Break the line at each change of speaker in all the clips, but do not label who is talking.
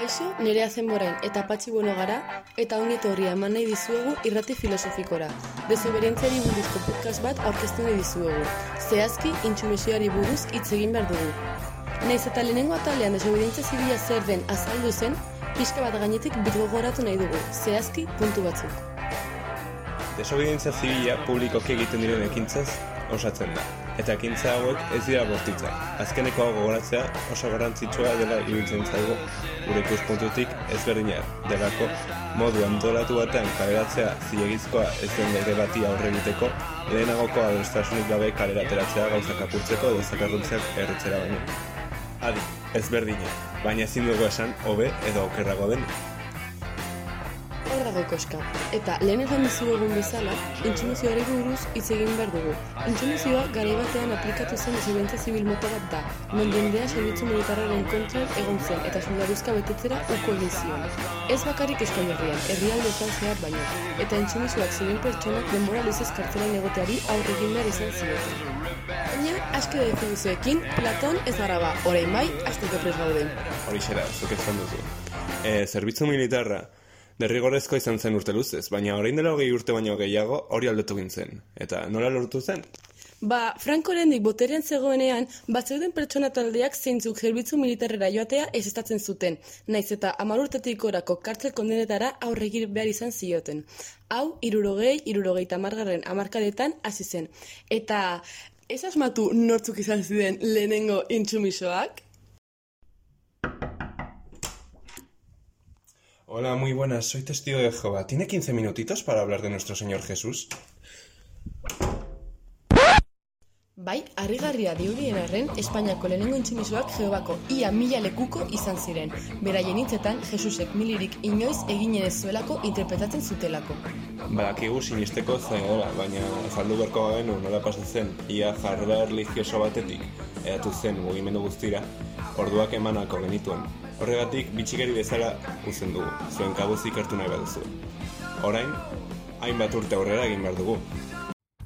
Kaixo, nerea zenborain eta patxi bueno gara, eta ongit horri eman nahi dizuegu irrati filosofikora. Desoberientziari buruzko podcast bat aurkeztu nahi dizuegu. Zehazki, intsumisioari buruz hitz egin behar dugu. Naiz eta lehenengo atalean desoberientzia zibila zer den azaldu zen, pixka bat gainetik bitgogoratu nahi dugu. Zehazki, puntu batzuk.
Desobedientzia zibila publikoki egiten diren ekintzaz osatzen da. Eta ekintza hauek ez dira bortitzak. Azkeneko gogoratzea oso garrantzitsua dela ibiltzen zaigu gure ikuspuntutik ezberdina delako modu antolatu batean kaleratzea zilegizkoa ez den lege bati aurre egiteko lehenagoko adostasunik gabe kalerateratzea gauzak apurtzeko edo zakarruntzeak erretzera baino. Adi, ezberdina, baina ezin dugu esan hobe edo okerrago den.
Hor dago koska. Eta lehen esan dizu egun bezala, intsumizioari buruz hitz egin behar dugu. Intsumizioa garai batean aplikatu zen desobedientzia zibil mota bat da, non jendea zerbitzu militarraren kontran egon zen eta soldaduzka betetzera uko egin zion. Ez bakarrik Euskal Herrian, herrialdeetan zehar baino, eta intsumizioak ziren pertsonak denbora luzez kartzelan egoteari aurre egin behar izan zioten. Baina, aske definizioekin, Platon ez gara ba, orain bai, azteko prez gauden.
Hori xera, zuk esan duzu. E, zerbitzu militarra, derrigorrezko izan zen urte luzez, baina orain dela hogei urte baino gehiago hori aldatu gintzen. Eta nola lortu zen?
Ba, Franco Rendik boterean zegoenean, batzeuden pertsona taldeak zeintzuk zerbitzu militarrera joatea ez estatzen zuten, naiz eta amar urtetik orako kartzel kondenetara aurregir behar izan zioten. Hau, irurogei, irurogei tamargarren amarkadetan hasi zen. Eta ez asmatu nortzuk izan ziren lehenengo intsumisoak?
Hola, muy buenas, soy testigo de Jehová. ¿Tiene 15 minutitos para hablar de nuestro Señor Jesús?
Bai, harrigarria diurien arren, Espainiako lehenengo intsumisoak Jehovako ia mila lekuko izan ziren. Beraien hitzetan, Jesusek milirik inoiz eginen ez zuelako interpretatzen zutelako.
Badakigu sinisteko zainola, baina azaldu berko bagenu nola pasatzen ia jarrera religioso batetik eratu zen mugimendu guztira, orduak emanako genituen. Horregatik, bitxikeri bezala uzen dugu, zuen kabuz ikertu nahi baduzu. Orain, hainbat urte aurrera egin behar dugu.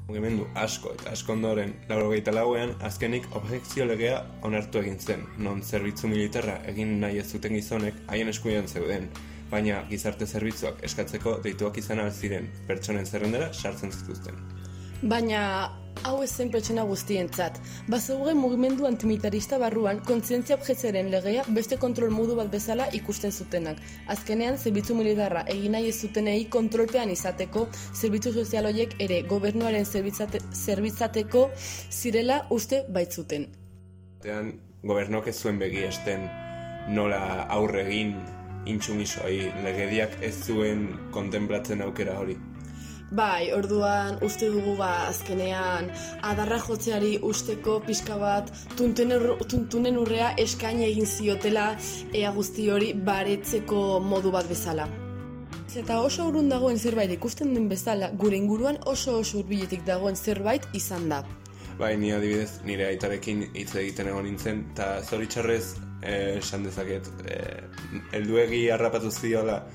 Mugimendu asko eta asko ondoren, laurogeita lauean, azkenik objekzio legea onartu egin zen, non zerbitzu militarra egin nahi ez zuten gizonek haien eskuian zeuden, baina gizarte zerbitzuak eskatzeko deituak izan ziren pertsonen zerrendera sartzen zituzten.
Baina hau ez zen pertsona guztientzat. Bazeugen mugimendu antimilitarista barruan kontzientzia objetzearen legea beste kontrol modu bat bezala ikusten zutenak. Azkenean, zerbitzu militarra egin nahi ez zutenei kontrolpean izateko, zerbitzu sozial horiek ere gobernuaren zerbitzate, zerbitzateko zirela uste baitzuten.
Batean, gobernok ez zuen begi esten nola aurre egin intsumisoi legediak ez zuen kontemplatzen aukera hori.
Bai, orduan uste dugu ba azkenean adarra jotzeari usteko pixka bat tuntunen, ur- tuntunen urrea eskaini egin ziotela ea guzti hori baretzeko modu bat bezala. Eta oso urrun dagoen zerbait ikusten den bezala, gure inguruan oso oso hurbiletik dagoen zerbait izan da.
Bai, ni adibidez, nire aitarekin hitz egiten egon nintzen, eta zoritxarrez eh, esan dezaket, eh, helduegi harrapatu ziola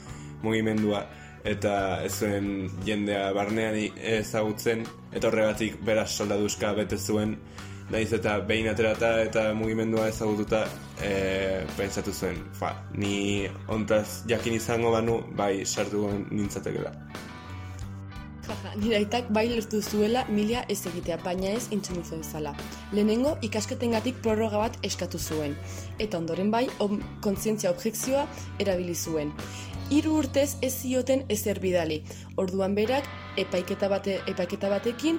mugimendua, eta ez zuen jendea barnean ezagutzen, eta horregatik beraz soldaduzka bete zuen, naiz eta behin aterata eta mugimendua ezagututa e, pentsatu zuen, fa, ni ontaz jakin izango banu, bai sartu nintzatekela.
Jaja, nire aitak bai lertu zuela milia ez egitea, baina ez intsumizo bezala. Lehenengo ikasketengatik prorroga bat eskatu zuen, eta ondoren bai om, kontzientzia objekzioa erabili zuen. Hiru urtez ez zioten ezer bidali. Orduan berak epaiketa, bate, epaiketa batekin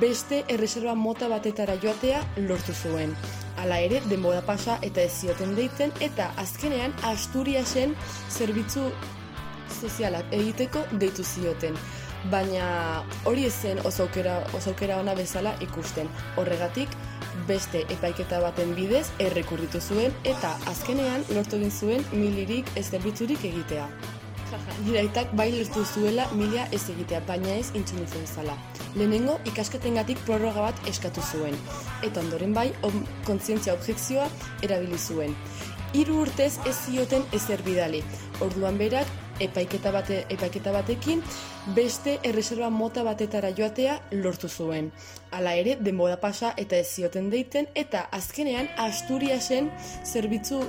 beste erreserba mota batetara joatea lortu zuen. Hala ere, denbora pasa eta ez zioten deitzen, eta azkenean Asturiasen zerbitzu sozialak egiteko deitu zioten. Baina hori ez zen oso aukera, oso aukera ona bezala ikusten. Horregatik, beste epaiketa baten bidez errekurritu zuen eta azkenean lortu egin zuen milirik ez egitea. Nire aitak bai lertu zuela milia ez egitea, baina ez intsumizo bezala. Lehenengo ikasketengatik prorroga bat eskatu zuen, eta ondoren bai om, kontzientzia objekzioa erabili zuen. Hiru urtez ez zioten ezer bidali. Orduan berak epaiketa, bate, epaiketa batekin beste erreserba mota batetara joatea lortu zuen. Hala ere, denbora pasa eta ez zioten deiten eta azkenean Asturiasen zerbitzu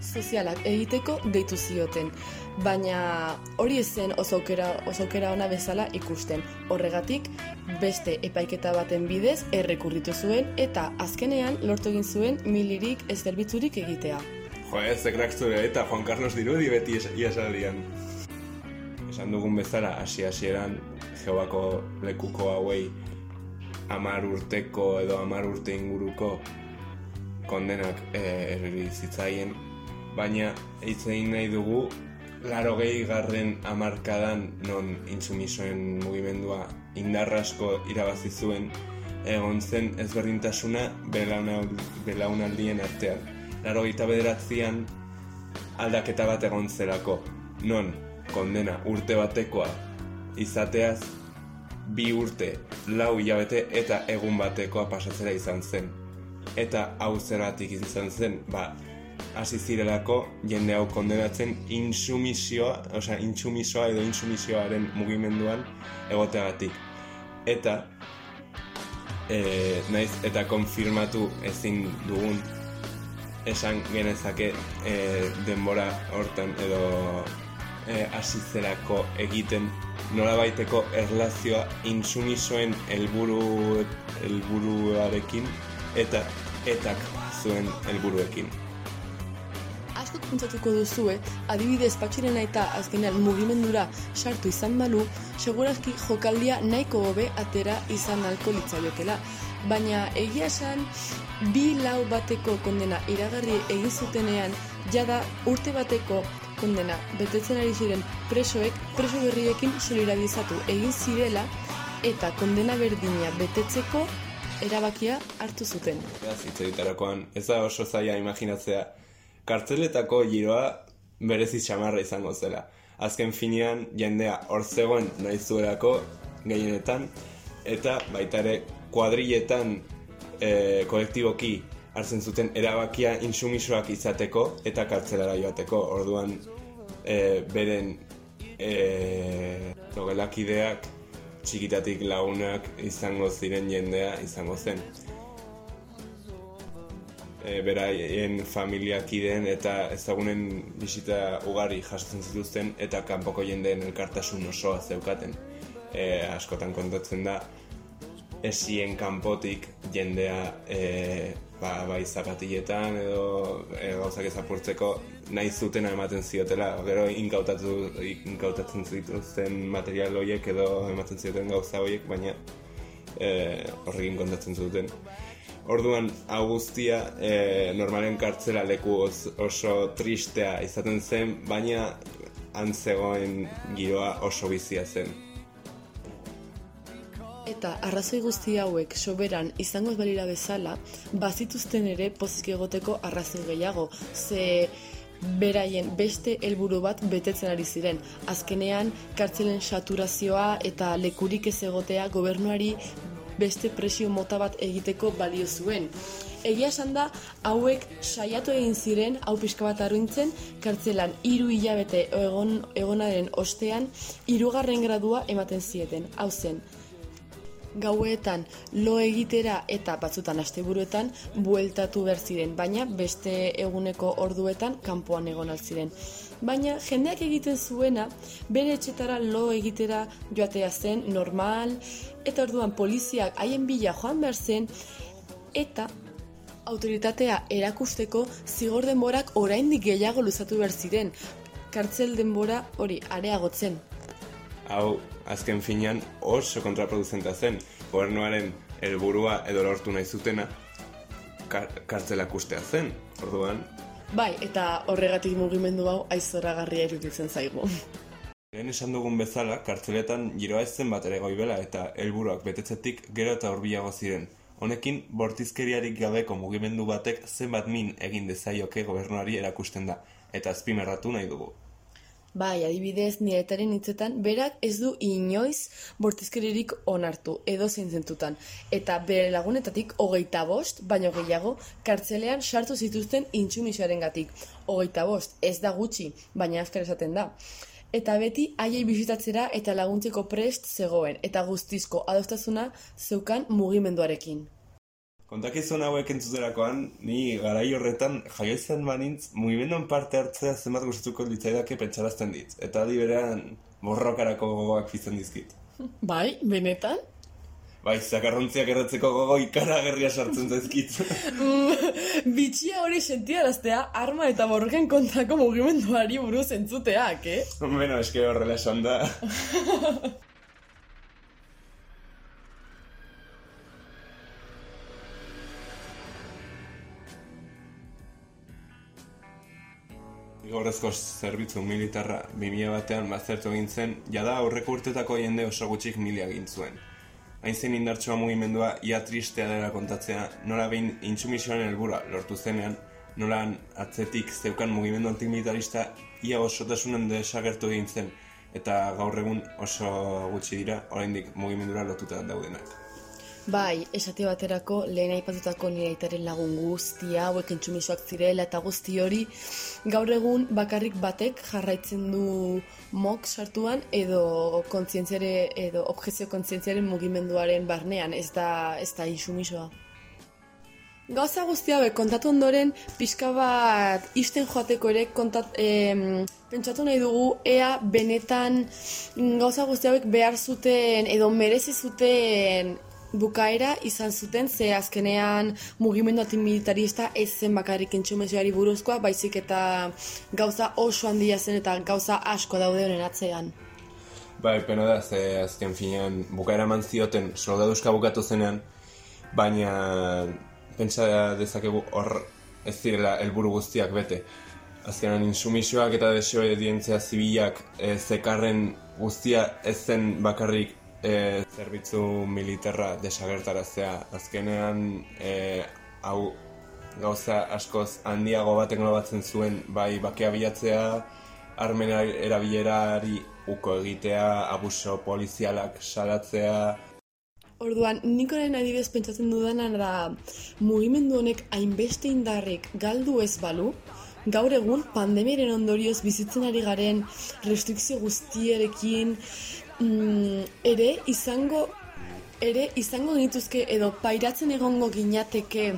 sozialak egiteko deitu zioten. Baina hori ezen oso aukera, oso aukera ona bezala ikusten. Horregatik, beste epaiketa baten bidez errekurritu zuen eta azkenean lortu egin zuen milirik ez egitea.
Jo, ez, zekrak zure eta Juan Carlos dirudi beti iasaldian. Esan dugun bezala, hasi hasieran geobako lekuko hauei amar urteko edo amar urte inguruko kondenak eh, erri zitzaien, baina hitz egin nahi dugu laro garren amarkadan non intsumisoen mugimendua indarrasko irabazi zuen egon zen ezberdintasuna belaunal- belaunaldien artean. Laro bederatzean aldaketa bat egon zelako, non kondena urte batekoa izateaz bi urte, lau hilabete eta egun batekoa pasatzera izan zen. Eta hau zeratik izan zen, ba, hasi zirelako jende hau kondenatzen insumisioa, osea, intsumisoa edo insumisioaren mugimenduan egoteagatik. Eta e, naiz eta konfirmatu ezin dugun esan genezake e, denbora hortan edo e, hasi zerako egiten nolabaiteko erlazioa insumisoen helburu helburuarekin eta etak zuen helburuekin.
Pentsatuko duzue, adibidez patxiren eta azkenean mugimendura sartu izan balu, segurazki jokaldia nahiko hobe atera izan alko litzaiokela. Baina egia esan, bi lau bateko kondena iragarri egin zutenean, jada urte bateko kondena betetzen ari ziren presoek, preso berriekin solidarizatu egin zirela, eta kondena berdina betetzeko erabakia hartu zuten.
Beraz, hitz egiterakoan, ez da oso zaila imaginatzea, kartzeletako giroa berezi xamarra izango zela. Azken finean, jendea hor zegoen nahi zuelako gehienetan, eta baita ere kuadriletan e, kolektiboki hartzen zuten erabakia insumisoak izateko eta kartzelara joateko. Orduan, e, beren e, logelakideak txikitatik lagunak izango ziren jendea izango zen e, beraien familiakideen eta ezagunen bisita ugari jasotzen zituzten eta kanpoko jendeen elkartasun osoa zeukaten. E, askotan kontatzen da esien kanpotik jendea e, ba, bai zapatiletan edo e, gauzak ezapurtzeko nahi zutena ematen ziotela, gero inkautatu, inkautatzen zituzten material horiek edo ematen zioten gauza horiek, baina e, horrekin kontatzen zuten. Orduan, hau guztia, e, normalen kartzela leku os- oso tristea izaten zen, baina antzegoen giroa oso bizia zen.
Eta arrazoi guzti hauek soberan izango ez balira bezala, bazituzten ere pozik egoteko arrazoi gehiago, ze beraien beste helburu bat betetzen ari ziren. Azkenean, kartzelen saturazioa eta lekurik ez egotea gobernuari beste presio mota bat egiteko balio zuen. Egia esan da, hauek saiatu egin ziren, hau pixka bat arruintzen, kartzelan hiru hilabete egon, egonaren ostean, hirugarren gradua ematen zieten. Hau zen, gauetan lo egitera eta batzutan asteburuetan bueltatu behar ziren, baina beste eguneko orduetan kanpoan egon ziren. Baina jendeak egiten zuena bere etxetara lo egitera joatea zen normal eta orduan poliziak haien bila joan behar zen eta autoritatea erakusteko zigor denborak oraindik gehiago luzatu behar ziren. Kartzel denbora hori areagotzen.
Hau, azken finean oso kontraproduzentea zen, gobernuaren helburua edo lortu nahi zutena kar kartzelak ustea zen. Orduan,
Bai, eta horregatik mugimendu hau aizoragarria iruditzen zaigu.
Lehen esan dugun bezala, kartzeletan giroa ez zen bat ere goibela eta helburuak betetzetik gero eta hurbilago ziren. Honekin, bortizkeriarik gabeko mugimendu batek zenbat min egin dezaioke gobernuari erakusten da, eta azpimarratu nahi dugu.
Bai, adibidez, niretaren hitzetan, berak ez du inoiz bortizkeririk onartu, edo zentutan. Eta bere lagunetatik hogeita bost, baino gehiago, kartzelean sartu zituzten intsumisoaren gatik. Hogeita bost, ez da gutxi, baina azkar esaten da. Eta beti haiei bisitatzera eta laguntzeko prest zegoen, eta guztizko adostasuna zeukan mugimenduarekin.
Kontakizun hauek entzuterakoan, ni garai horretan jaiotzen manintz, mugimenduen parte hartzea zenbat gustatuko litzaidake pentsarazten dit. Eta adi berean, borrokarako gogoak pizten dizkit.
Bai, benetan?
Bai, zakarrontziak erratzeko gogo ikaragerria sartzen zaizkit.
Bitxia hori sentiaraztea arma eta borroken kontrako mugimenduari buruz entzuteak, eh?
Beno, eske horrela esan da. Igorrezko zerbitzu militarra 2000 batean bazertu egin zen, jada aurreko urtetako jende oso gutxik mila egin zuen. Hain indartsua mugimendua ia tristea dela kontatzea, nola behin intsumisioaren helbura lortu zenean, nola atzetik zeukan mugimendu antimilitarista ia osotasunen desagertu egin zen, eta gaur egun oso gutxi dira, oraindik mugimendura lotuta daudenak.
Bai, esate baterako lehen aipatutako nire aitaren lagun guztia, hauek entsumisoak zirela eta guzti hori, gaur egun bakarrik batek jarraitzen du mok sartuan edo kontzientziare edo objezio kontzientziaren mugimenduaren barnean, ez da, ez da insumisoa. Gauza guzti hauek kontatu ondoren, pixka bat isten joateko ere kontat, em, pentsatu nahi dugu ea benetan gauza guzti hauek behar zuten edo merezi zuten bukaera izan zuten ze azkenean mugimendu antimilitarista ez zen bakarrik entxumezioari buruzkoa, baizik eta gauza oso handia zen eta gauza asko daude honen atzean.
Bai, pena da, ze azken finean bukaera eman zioten soldaduzka bukatu zenean, baina pentsa dezakegu hor ez zirela helburu guztiak bete. Azkenan insumisioak eta desobedientzia zibilak e, zekarren guztia ez zen bakarrik e, zerbitzu militarra desagertaraztea. Azkenean, e, hau gauza askoz handiago baten batzen zuen, bai bakea bilatzea, armen erabilerari uko egitea, abuso polizialak salatzea.
Orduan, nikoren adibidez pentsatzen dudana da mugimendu honek hainbeste indarrik galdu ez balu, gaur egun pandemiaren ondorioz bizitzen ari garen restrikzio guztierekin mm, ere izango ere izango genituzke edo pairatzen egongo ginateke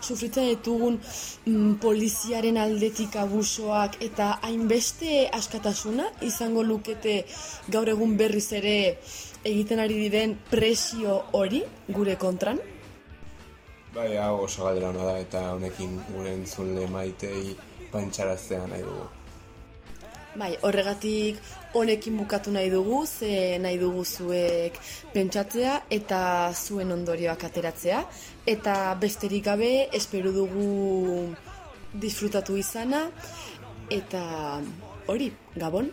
sufritzen ditugun mm, poliziaren aldetik abusoak eta hainbeste askatasuna izango lukete gaur egun berriz ere egiten ari diren presio hori gure kontran?
Bai, hau oso galdera da eta honekin gure entzule maitei pantxaraztea nahi dugu.
Bai, horregatik honekin bukatu nahi dugu, ze nahi dugu zuek pentsatzea eta zuen ondorioak ateratzea. Eta besterik gabe, espero dugu disfrutatu izana, eta hori, gabon?